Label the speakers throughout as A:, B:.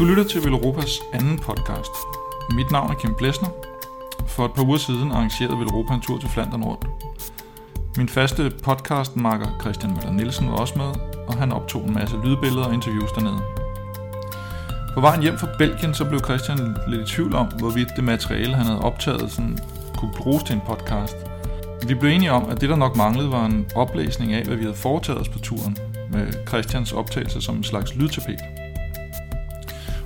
A: Du lytter til Velropas anden podcast. Mit navn er Kim Blæsner. For et par uger siden arrangerede Velropa en tur til Flandern rundt. Min faste podcastmarker Christian Møller Nielsen var også med, og han optog en masse lydbilleder og interviews dernede. På vejen hjem fra Belgien, så blev Christian lidt i tvivl om, hvorvidt det materiale, han havde optaget, sådan, kunne bruges til en podcast. Vi blev enige om, at det, der nok manglede, var en oplæsning af, hvad vi havde foretaget os på turen, med Christians optagelse som en slags lydtapet.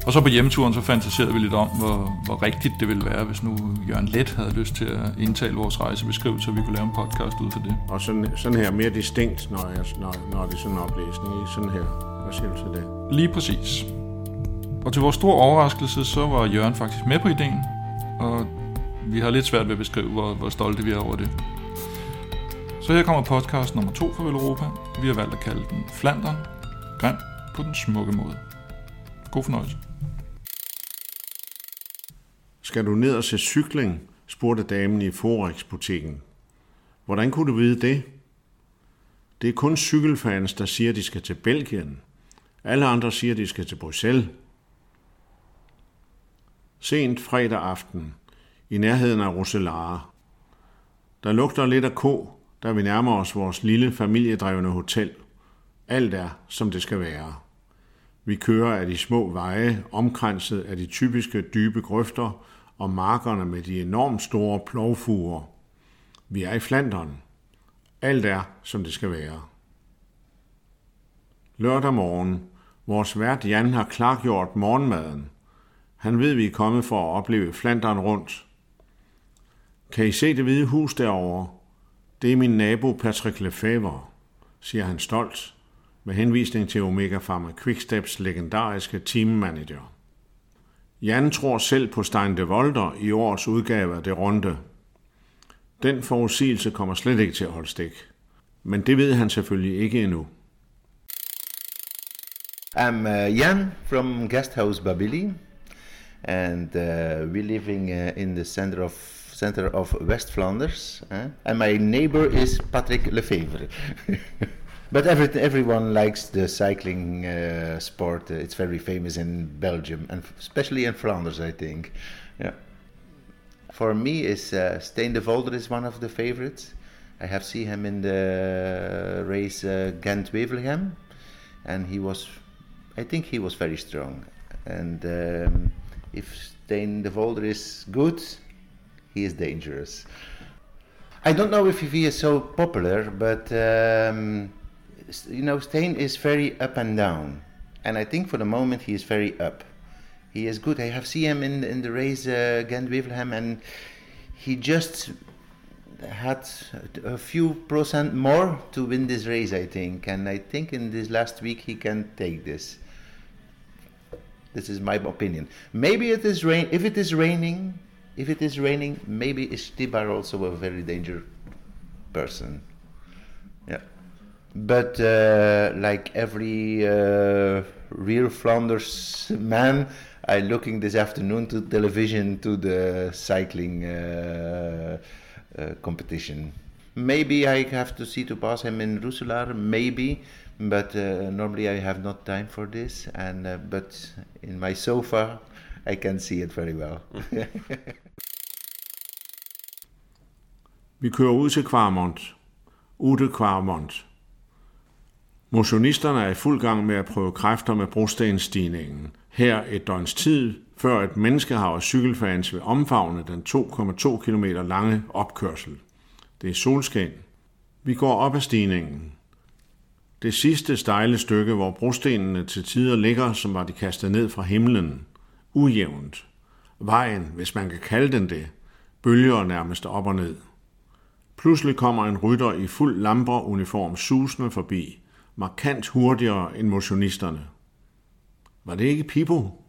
A: Og så på hjemturen, så fantaserede vi lidt om, hvor, hvor rigtigt det ville være, hvis nu Jørgen Let havde lyst til at indtale vores rejsebeskrivelse, og vi kunne lave en podcast ud for det.
B: Og sådan, sådan her mere distinkt, når, jeg, når, når det er sådan en oplæsning. Ikke? Sådan her. Hvad siger du til det?
A: Lige præcis. Og til vores store overraskelse, så var Jørgen faktisk med på ideen, og vi har lidt svært ved at beskrive, hvor, hvor stolte vi er over det. Så her kommer podcast nummer to for Europa. Vi har valgt at kalde den Flandern, grim på den smukke måde. God fornøjelse.
B: Skal du ned og se cykling? spurgte damen i Forex-butikken. Hvordan kunne du vide det? Det er kun cykelfans, der siger, at de skal til Belgien. Alle andre siger, at de skal til Bruxelles. Sent fredag aften, i nærheden af Roselare. Der lugter lidt af ko, da vi nærmer os vores lille familiedrevne hotel. Alt er, som det skal være. Vi kører af de små veje, omkranset af de typiske dybe grøfter og markerne med de enormt store plovfuger. Vi er i Flandern. Alt er, som det skal være. Lørdag morgen. Vores vært Jan har klargjort morgenmaden. Han ved, vi er kommet for at opleve Flandern rundt. Kan I se det hvide hus derovre? Det er min nabo Patrick Lefebvre, siger han stolt, med henvisning til Omega Pharma Quicksteps legendariske teammanager. Jan tror selv på Stein de Volder i årets udgave af Det Runde. Den forudsigelse kommer slet ikke til at holde stik. Men det ved han selvfølgelig ikke endnu.
C: I'm uh, Jan from Guesthouse Babili, and uh, we're living uh, in the center of center of West Flanders. eh? And my neighbor is Patrick Lefevre. but every, everyone likes the cycling uh, sport. Uh, It's very famous in Belgium and especially in Flanders, I think. Yeah. For me, is uh, Steen de Volder is one of the favorites. I have seen him in the race uh, Ghent-Wevelgem, and he was, I think he was very strong. And um, if Steen de Volder is good, he is dangerous. I don't know if he is so popular, but um, you know, Stain is very up and down, and I think for the moment he is very up. He is good. I have seen him in in the race uh, against Wevelgem, and he just had a few percent more to win this race, I think. And I think in this last week he can take this. This is my opinion. Maybe it is rain. If it is raining, if it is raining, maybe is Tibar also a very dangerous person. But uh, like every uh, real Flanders man, I looking this afternoon to television to the cycling uh, uh, competition. Maybe I have to see to pass him in Roeselaar, maybe, but uh, normally I have not time for this. And uh, but in my sofa, I can see it very well.
B: Vi kører ud til Kvarmont. Ute Kvarmont. Motionisterne er i fuld gang med at prøve kræfter med brostenstigningen. Her et døgns tid, før et menneskehav af cykelfans vil omfavne den 2,2 km lange opkørsel. Det er solskin. Vi går op ad stigningen. Det sidste stejle stykke, hvor brostenene til tider ligger, som var de kastet ned fra himlen. Ujævnt. Vejen, hvis man kan kalde den det, bølger nærmest op og ned. Pludselig kommer en rytter i fuld lamper uniform susende forbi, markant hurtigere end motionisterne. Var det ikke Pippo?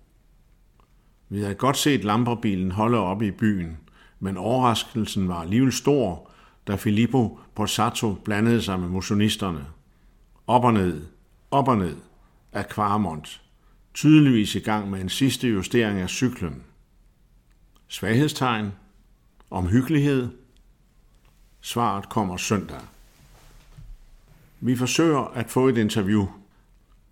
B: Vi havde godt set lamperbilen holde op i byen, men overraskelsen var alligevel stor, da Filippo Borsato blandede sig med motionisterne. Op og ned, op og ned af Kvarmont, tydeligvis i gang med en sidste justering af cyklen. Svaghedstegn? Omhyggelighed? Svaret kommer søndag. Vi forsøger at få et interview,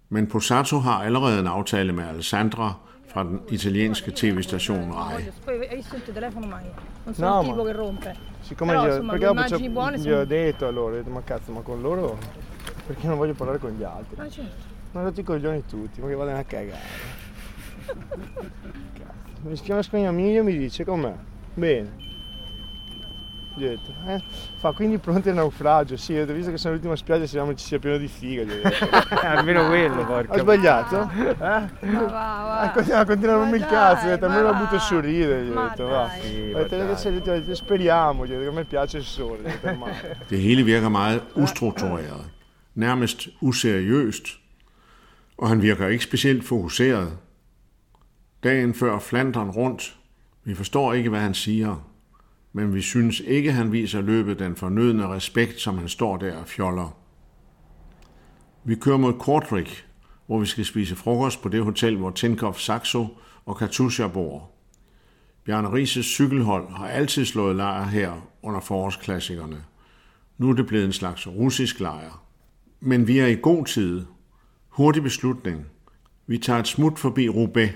B: men Posato har allerede en aftale med Alessandra fra den italienske tv-station RAI.
D: Poi hai visto il telefono mai? Non sono
E: No, ma-
D: che rompe.
E: Siccome gli, ho- perché dopo
D: immagini
E: c'ho-
D: buone
E: gli
D: sono-
E: ho detto a loro, ho detto, ma cazzo, ma con loro perché non voglio parlare con gli altri?
D: Ma certo.
E: Ma rotto i coglioni tutti, ma che vadano a cagare. Cazzo. Mi schiama con mio e mi dice com'è? Bene. Detto, eh? Fa quindi pronti al naufragio, sì, ho visto che sono l'ultima spiaggia, speriamo ci sia pieno di figa.
F: Almeno quello, porca.
E: Ho sbagliato? Eh?
D: Ma va, va.
E: Ah, continua, a rompermi il cazzo, detto, almeno la butto sul ridere, gli ho detto, va.
F: Sì,
E: Ho detto,
F: ma
E: che se- gli ho detto, speriamo, gli ho detto, a me piace il sole, detto, ma...
B: Det hele virker meget ustruktureret, nærmest useriøst, og han virker ikke specielt fokuseret. Dagen før Flandern rundt. Vi forstår ikke, hvad han siger, men vi synes ikke, han viser løbet den fornødne respekt, som han står der og fjoller. Vi kører mod Kortrijk, hvor vi skal spise frokost på det hotel, hvor Tinkoff Saxo og Katusha bor. Bjarne Rises cykelhold har altid slået lejr her under forårsklassikerne. Nu er det blevet en slags russisk lejr. Men vi er i god tid. Hurtig beslutning. Vi tager et smut forbi Roubaix.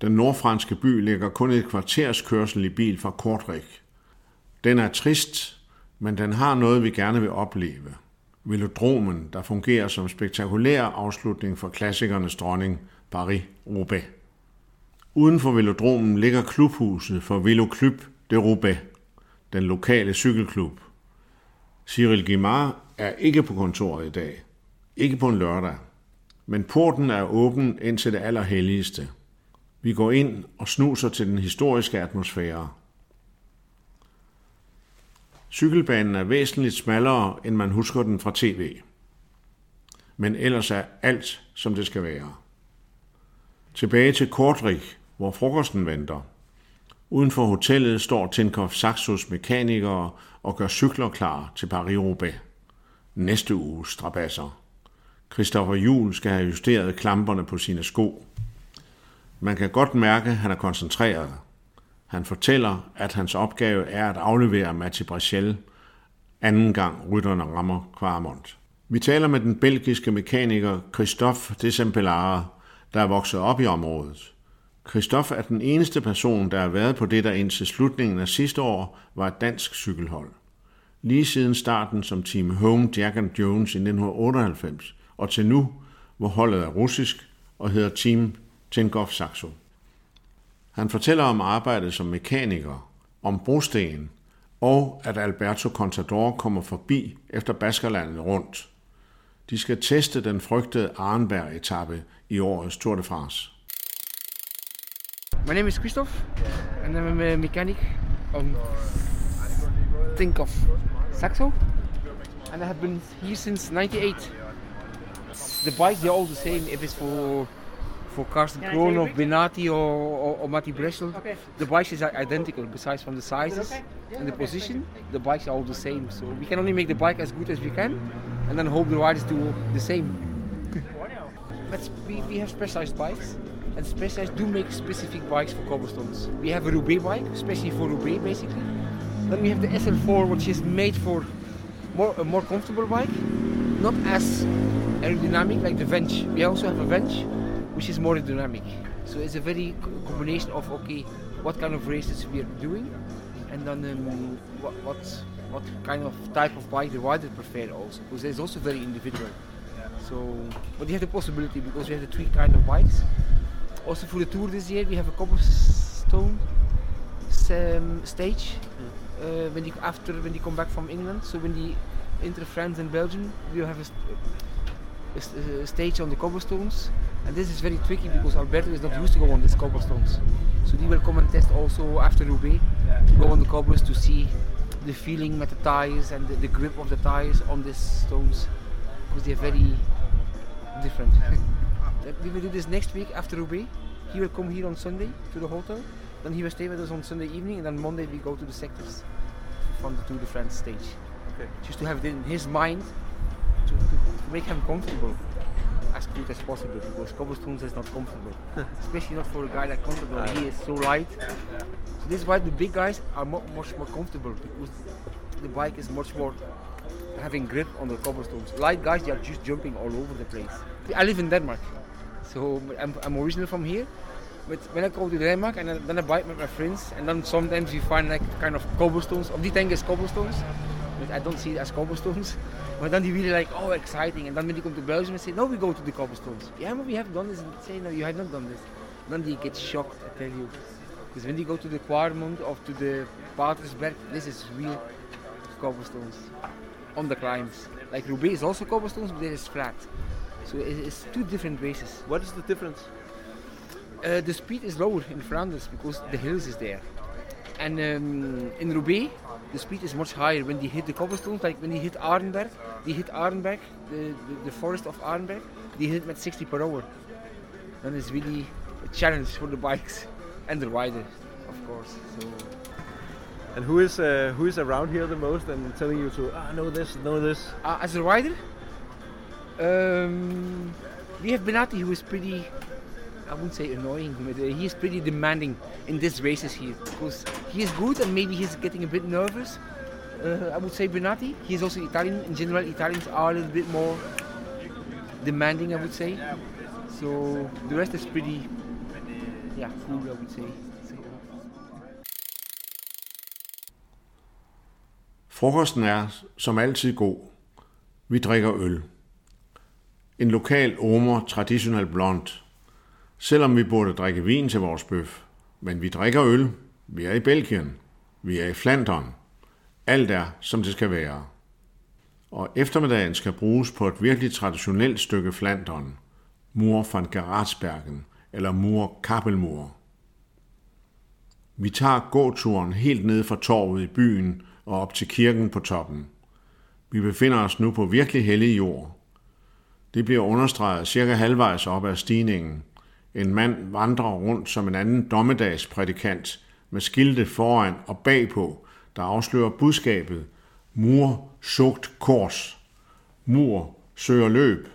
B: Den nordfranske by ligger kun et kvarters kørsel i bil fra Kortrijk. Den er trist, men den har noget, vi gerne vil opleve. Velodromen, der fungerer som spektakulær afslutning for klassikernes dronning, Paris-Roubaix. Uden for velodromen ligger klubhuset for Veloclub de Roubaix, den lokale cykelklub. Cyril Guimard er ikke på kontoret i dag. Ikke på en lørdag. Men porten er åben ind til det allerhelligste. Vi går ind og snuser til den historiske atmosfære. Cykelbanen er væsentligt smallere, end man husker den fra tv. Men ellers er alt, som det skal være. Tilbage til Kortrik, hvor frokosten venter. Uden for hotellet står Tinkoff Saxos mekanikere og gør cykler klar til Paris-Roubaix. Næste uge strabasser. Christopher Jul skal have justeret klamperne på sine sko. Man kan godt mærke, at han er koncentreret. Han fortæller, at hans opgave er at aflevere Mati Brachel anden gang rytterne rammer Kvarmont. Vi taler med den belgiske mekaniker Christophe Desempelare, der er vokset op i området. Christophe er den eneste person, der har været på det, der indtil slutningen af sidste år var et dansk cykelhold. Lige siden starten som Team Home Jack and Jones i 1998, og til nu, hvor holdet er russisk og hedder Team Tjengov Saxo. Han fortæller om arbejdet som mekaniker, om brosten, og at Alberto Contador kommer forbi efter Baskerlandet rundt. De skal teste den frygtede Arnberg-etappe i årets Tour de France.
F: My name is Christoph and I'm a mechanic on Think of Saxo and I have been here since 98. The bike, they're all the same if it's for for Carsten Kroon or Benati or, or, or Matti Breschel. The bikes is identical besides from the sizes and the position. The bikes are all the same so we can only make the bike as good as we can and then hope the riders do the same. But we, we have specialized bikes, and specialized do make specific bikes for cobblestones. We have a Roubaix bike, especially for Roubaix, basically. Then we have the SL4, which is made for more a more comfortable bike, not as aerodynamic like the Venge. We also have a Venge, which is more dynamic. So it's a very combination of okay, what kind of races we are doing, and then um, what, what what kind of type of bike the rider prefer also, because it's also very individual. So, but you have the possibility because we have the three kind of bikes. Also for the tour this year, we have a cobblestone um, stage uh, when they, after when they come back from England. So when they enter France and Belgium, we have a, st- a st- a stage on the cobblestones, and this is very tricky because Alberto is not used to go on these cobblestones. So they will come and test also after Roubaix, go on the cobbles to see the feeling with the tires and the, the grip of the tires on these stones because they're very different. We will do this next week after Roubaix. He will come here on Sunday to the hotel. Then he will stay with us on Sunday evening, and then Monday we go to the sectors from the Tour de France stage. Just to have it in his mind to, to make him comfortable as good as possible because cobblestones is not comfortable, especially not for a guy like Contador. He is so light. So this is why the big guys are mo- much more comfortable because the bike is much more having grip on the cobblestones. Light guys, they are just jumping all over the place. I live in Denmark, so I'm, I'm originally from here, But when I go to Denmark and then- I bike with my friends, and then sometimes you find like kind of cobblestones. Of die tank is cobblestones, but I don't see it as cobblestones. But then they really like, oh, exciting. And then when you come to Belgium and say, no, we go to the cobblestones. Yeah, but we have done this. And say, no, you have not done this. Then they get shocked, I tell you. Because when you go to the Quarmont or to the Patersberg, this is real cobblestones on the climbs. Like Roubaix is also cobblestones, but it is flat. So it- it's two different races.
G: What is the difference?
F: Uh, the speed is lower in Flanders because the hills is there. And um, in Roubaix, the speed is much higher when they hit the cobblestones. Like when they hit Arenberg, they hit Arenberg, the, the, the forest of Arenberg, they hit it at 60 per hour. Then it's really a challenge for the bikes and the rider, of course. So
G: And who is uh, who is around here the most and telling you to ah know this, know this?
F: uh, as a rider, um, we have Benatti who is pretty. I wouldn't say annoying, but uh, he is pretty demanding in these races here because he is good and maybe he's getting a bit nervous. Uh, I would say Benatti. He is also Italian. In general, Italians are a little bit more demanding, I would say. So the rest is pretty, yeah, cool, I would say.
B: Frokosten er som altid god. Vi drikker øl. En lokal omer traditionel blond. Selvom vi burde drikke vin til vores bøf. Men vi drikker øl. Vi er i Belgien. Vi er i Flandern. Alt er, som det skal være. Og eftermiddagen skal bruges på et virkelig traditionelt stykke Flandern. Mur van Geratsbergen, eller Mur Kappelmur. Vi tager gåturen helt ned fra torvet i byen og op til kirken på toppen. Vi befinder os nu på virkelig hellig jord. Det bliver understreget cirka halvvejs op ad stigningen. En mand vandrer rundt som en anden dommedagsprædikant med skilte foran og bagpå, der afslører budskabet Mur sugt kors. Mur søger løb.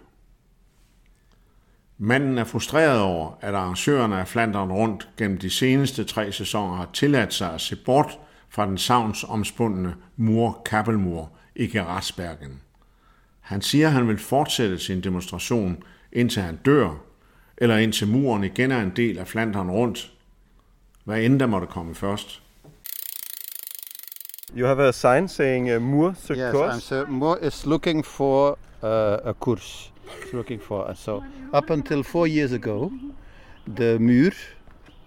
B: Manden er frustreret over, at arrangørerne af Flandern rundt gennem de seneste tre sæsoner har tilladt sig at se bort fra den savnsomspundne mur Kappelmur i Geratsbergen. Han siger, at han vil fortsætte sin demonstration, indtil han dør, eller indtil muren igen er en del af Flandern rundt. Hvad end der måtte komme først.
G: You have a sign saying uh, Mur sur
H: Yes,
G: course.
H: I'm so Mo is looking for uh, a course. It's looking for uh, so up until four years ago, the Muur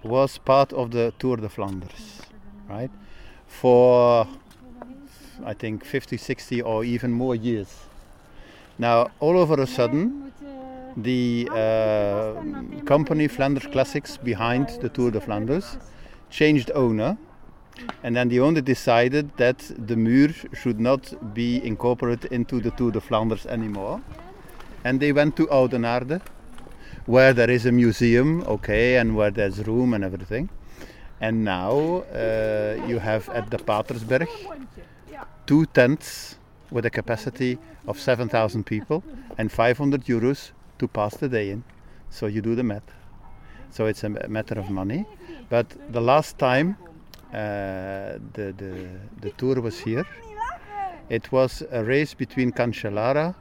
H: was part of the Tour de Flanders, right? For I think 50, 60 or even more years. Now all over a sudden, the uh, company Flanders Classics behind the Tour de Flanders changed owner and then the owner decided that the Muur should not be incorporated into the Tour de Flanders anymore. And they went to Oudenaarde, where there is a museum, okay, and where there's room and everything. And now uh, you have at the Patersberg two tents with a capacity of 7,000 people and 500 euros to pass the day in. So you do the math. So it's a matter of money. But the last time uh, the, the, the tour was here, it was a race between Cancellara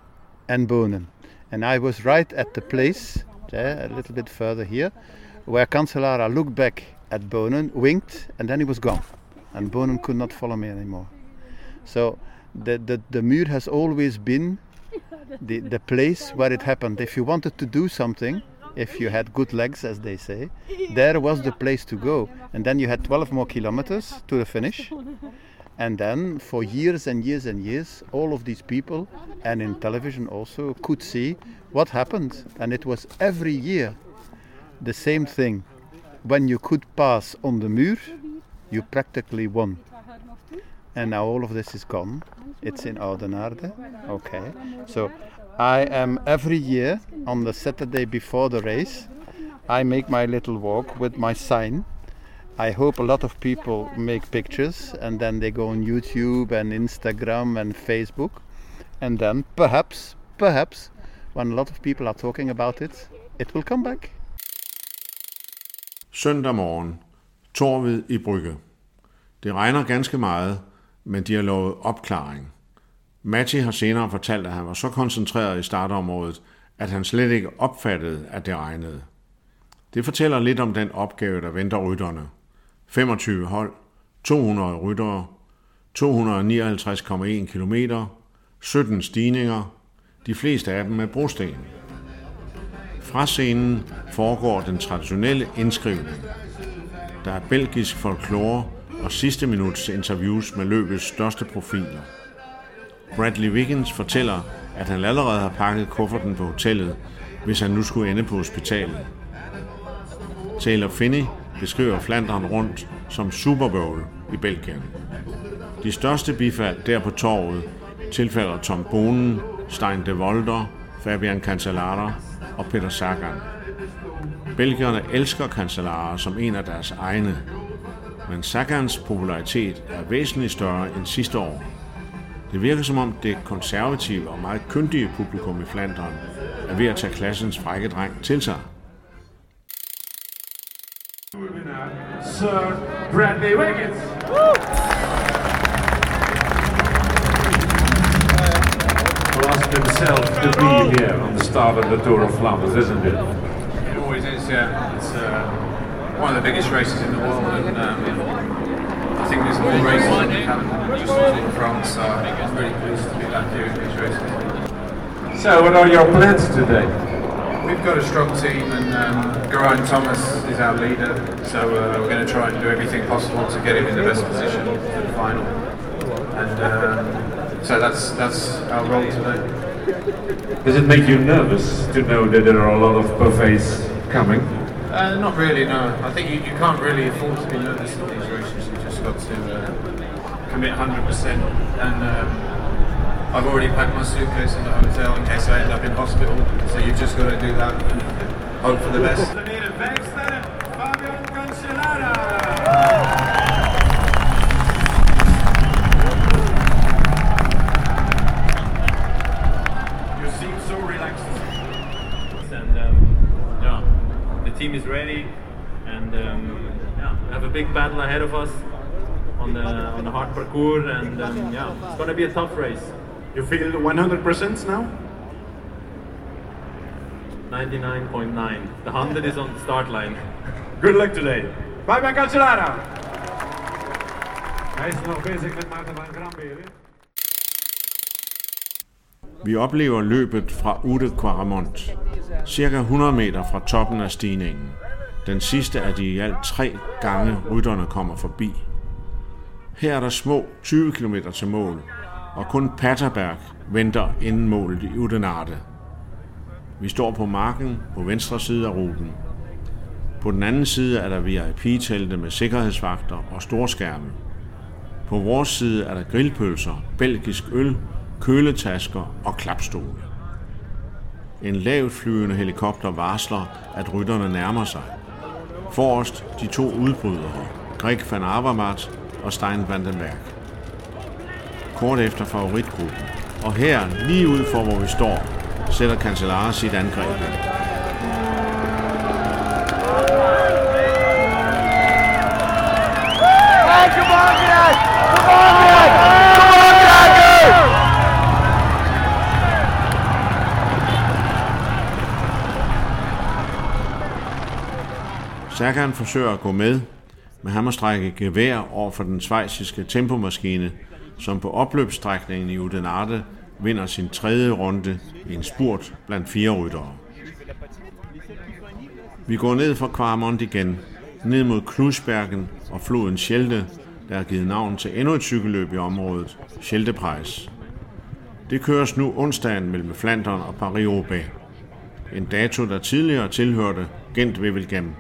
H: and Bonen. And I was right at the place, there, a little bit further here, where Cancellara looked back at Bonen, winked, and then he was gone. And Bonen could not follow me anymore. So the, the, the Muur has always been the, the place where it happened. If you wanted to do something, if you had good legs, as they say, there was the place to go. And then you had 12 more kilometers to the finish. And then, for years and years and years, all of these people, and in television also, could see what happened. And it was every year the same thing. When you could pass on the Muur, you practically won. And now all of this is gone. It's in Oudenaarde. Okay. So I am every year on the Saturday before the race, I make my little walk with my sign. I hope a lot of people make pictures and then they go on YouTube and Instagram and Facebook. And then perhaps, perhaps, when a lot of people are talking about it, it will come back.
B: Søndag morgen. Torvet i Brygge. Det regner ganske meget, men de har lovet opklaring. Matti har senere fortalt, at han var så koncentreret i startområdet, at han slet ikke opfattede, at det regnede. Det fortæller lidt om den opgave, der venter rytterne. 25 hold, 200 ryttere, 259,1 km, 17 stigninger, de fleste af dem med brosten. Fra scenen foregår den traditionelle indskrivning. Der er belgisk folklore og sidste minuts interviews med løbets største profiler. Bradley Wiggins fortæller, at han allerede har pakket kufferten på hotellet, hvis han nu skulle ende på hospitalet. Taylor Finney beskriver Flandern rundt som Super Bowl i Belgien. De største bifald der på torvet tilfælder Tom Bonen, Stein de Volder, Fabian Cancellara og Peter Sagan. Belgierne elsker Cancellara som en af deres egne, men Sagans popularitet er væsentligt større end sidste år. Det virker som om det konservative og meget kyndige publikum i Flandern er ved at tage klassens frække dreng til sig.
I: Sir Bradley Wiggins. Will ask himself to be here on the start of the Tour of Flanders, isn't it?
J: It always is, yeah. It's uh, one of the biggest races in the world, and um, I think there's more races in than just the Tour of France, so I'm really pleased to be back here in these races.
I: So, what are your plans today?
J: We've got a strong team, and um, Geraint Thomas is our leader, so uh, we're going to try and do everything possible to get him in the best position for the final. And uh, so that's that's our role today.
I: Does it make you nervous to know that there are a lot of buffets coming?
J: Uh, not really, no. I think you, you can't really afford to be nervous in these races. You just got to uh, commit 100%. And um, I've already packed my suitcase in the hotel in case I end up in hospital. So you've just got to do that and hope for the best.
K: Team is ready, and um, yeah, we have a big battle ahead of us on the on the hard parcours, and um, yeah, it's gonna be a tough race.
I: You feel 100% now?
K: 99.9. The hundred is on the start line.
I: Good luck today. Fabian Cancellara. Hij is nog bezig met Maarten van Grambelen.
B: Vi oplever løbet fra Ute Quaramont, cirka 100 meter fra toppen af stigningen. Den sidste af de i alt tre gange rytterne kommer forbi. Her er der små 20 km til mål, og kun Patterberg venter inden målet i Udenarte. Vi står på marken på venstre side af ruten. På den anden side er der VIP-telte med sikkerhedsvagter og storskærme. På vores side er der grillpølser, belgisk øl, køletasker og klapstole. En lavt flyvende helikopter varsler, at rytterne nærmer sig. Forrest de to udbrydere, Greg van Avermaet og Stein van den Berg. Kort efter favoritgruppen. Og her, lige ud for hvor vi står, sætter Cancellara sit angreb ind. Forsøger at gå med, men han må strække gevær over for den svejsiske tempomaskine, som på opløbsstrækningen i Udenarte vinder sin tredje runde i en spurt blandt fire ryttere. Vi går ned fra Kvarmont igen, ned mod Klusbergen og floden Schelte, der har givet navn til endnu et cykelløb i området, Scheltepreis. Det køres nu onsdagen mellem Flandern og Paris-Roubaix. En dato, der tidligere tilhørte gent wevelgem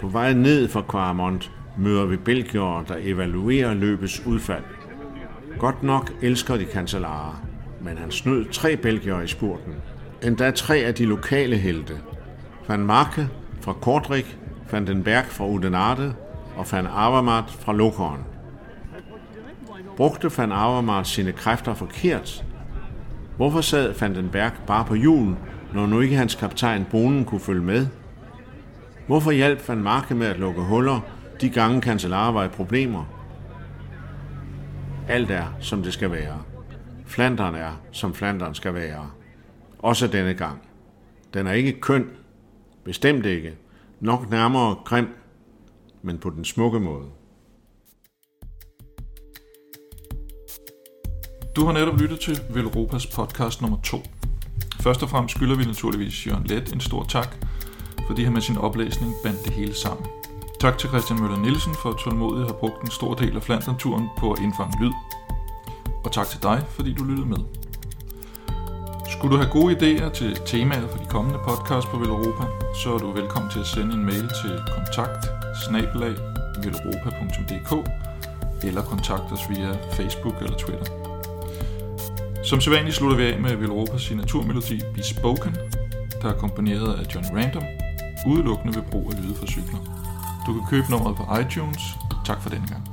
B: på vej ned fra Quarmont møder vi belgier, der evaluerer løbets udfald. Godt nok elsker de Cancellara, men han snød tre belgier i spurten. Endda tre af de lokale helte. Van Marke fra Kortrik, Van den Berg fra Udenarte og Van Avermaet fra Lokeren. Brugte Van Avermaet sine kræfter forkert? Hvorfor sad Van den Berg bare på hjul, når nu ikke hans kaptajn Bonen kunne følge med? Hvorfor hjalp Van Marke med at lukke huller, de gange Cancellara var i problemer? Alt er, som det skal være. Flanderen er, som Flanderen skal være. Også denne gang. Den er ikke køn, Bestemt ikke. Nok nærmere grim, men på den smukke måde.
A: Du har netop lyttet til Velropas podcast nummer 2. Først og fremmest skylder vi naturligvis Jørgen Let en stor tak, fordi han med sin oplæsning bandt det hele sammen. Tak til Christian Møller Nielsen for at tålmodigt have brugt en stor del af Flandern-turen på at indfange lyd. Og tak til dig, fordi du lyttede med. Skulle du have gode idéer til temaer for de kommende podcasts på Velropa, så er du velkommen til at sende en mail til kontakt eller kontakt os via Facebook eller Twitter. Som sædvanligt slutter vi af med Velropas signaturmelodi Bespoken, der er komponeret af John Random, udelukkende ved brug af lyde fra cykler. Du kan købe nummeret på iTunes. Tak for denne gang.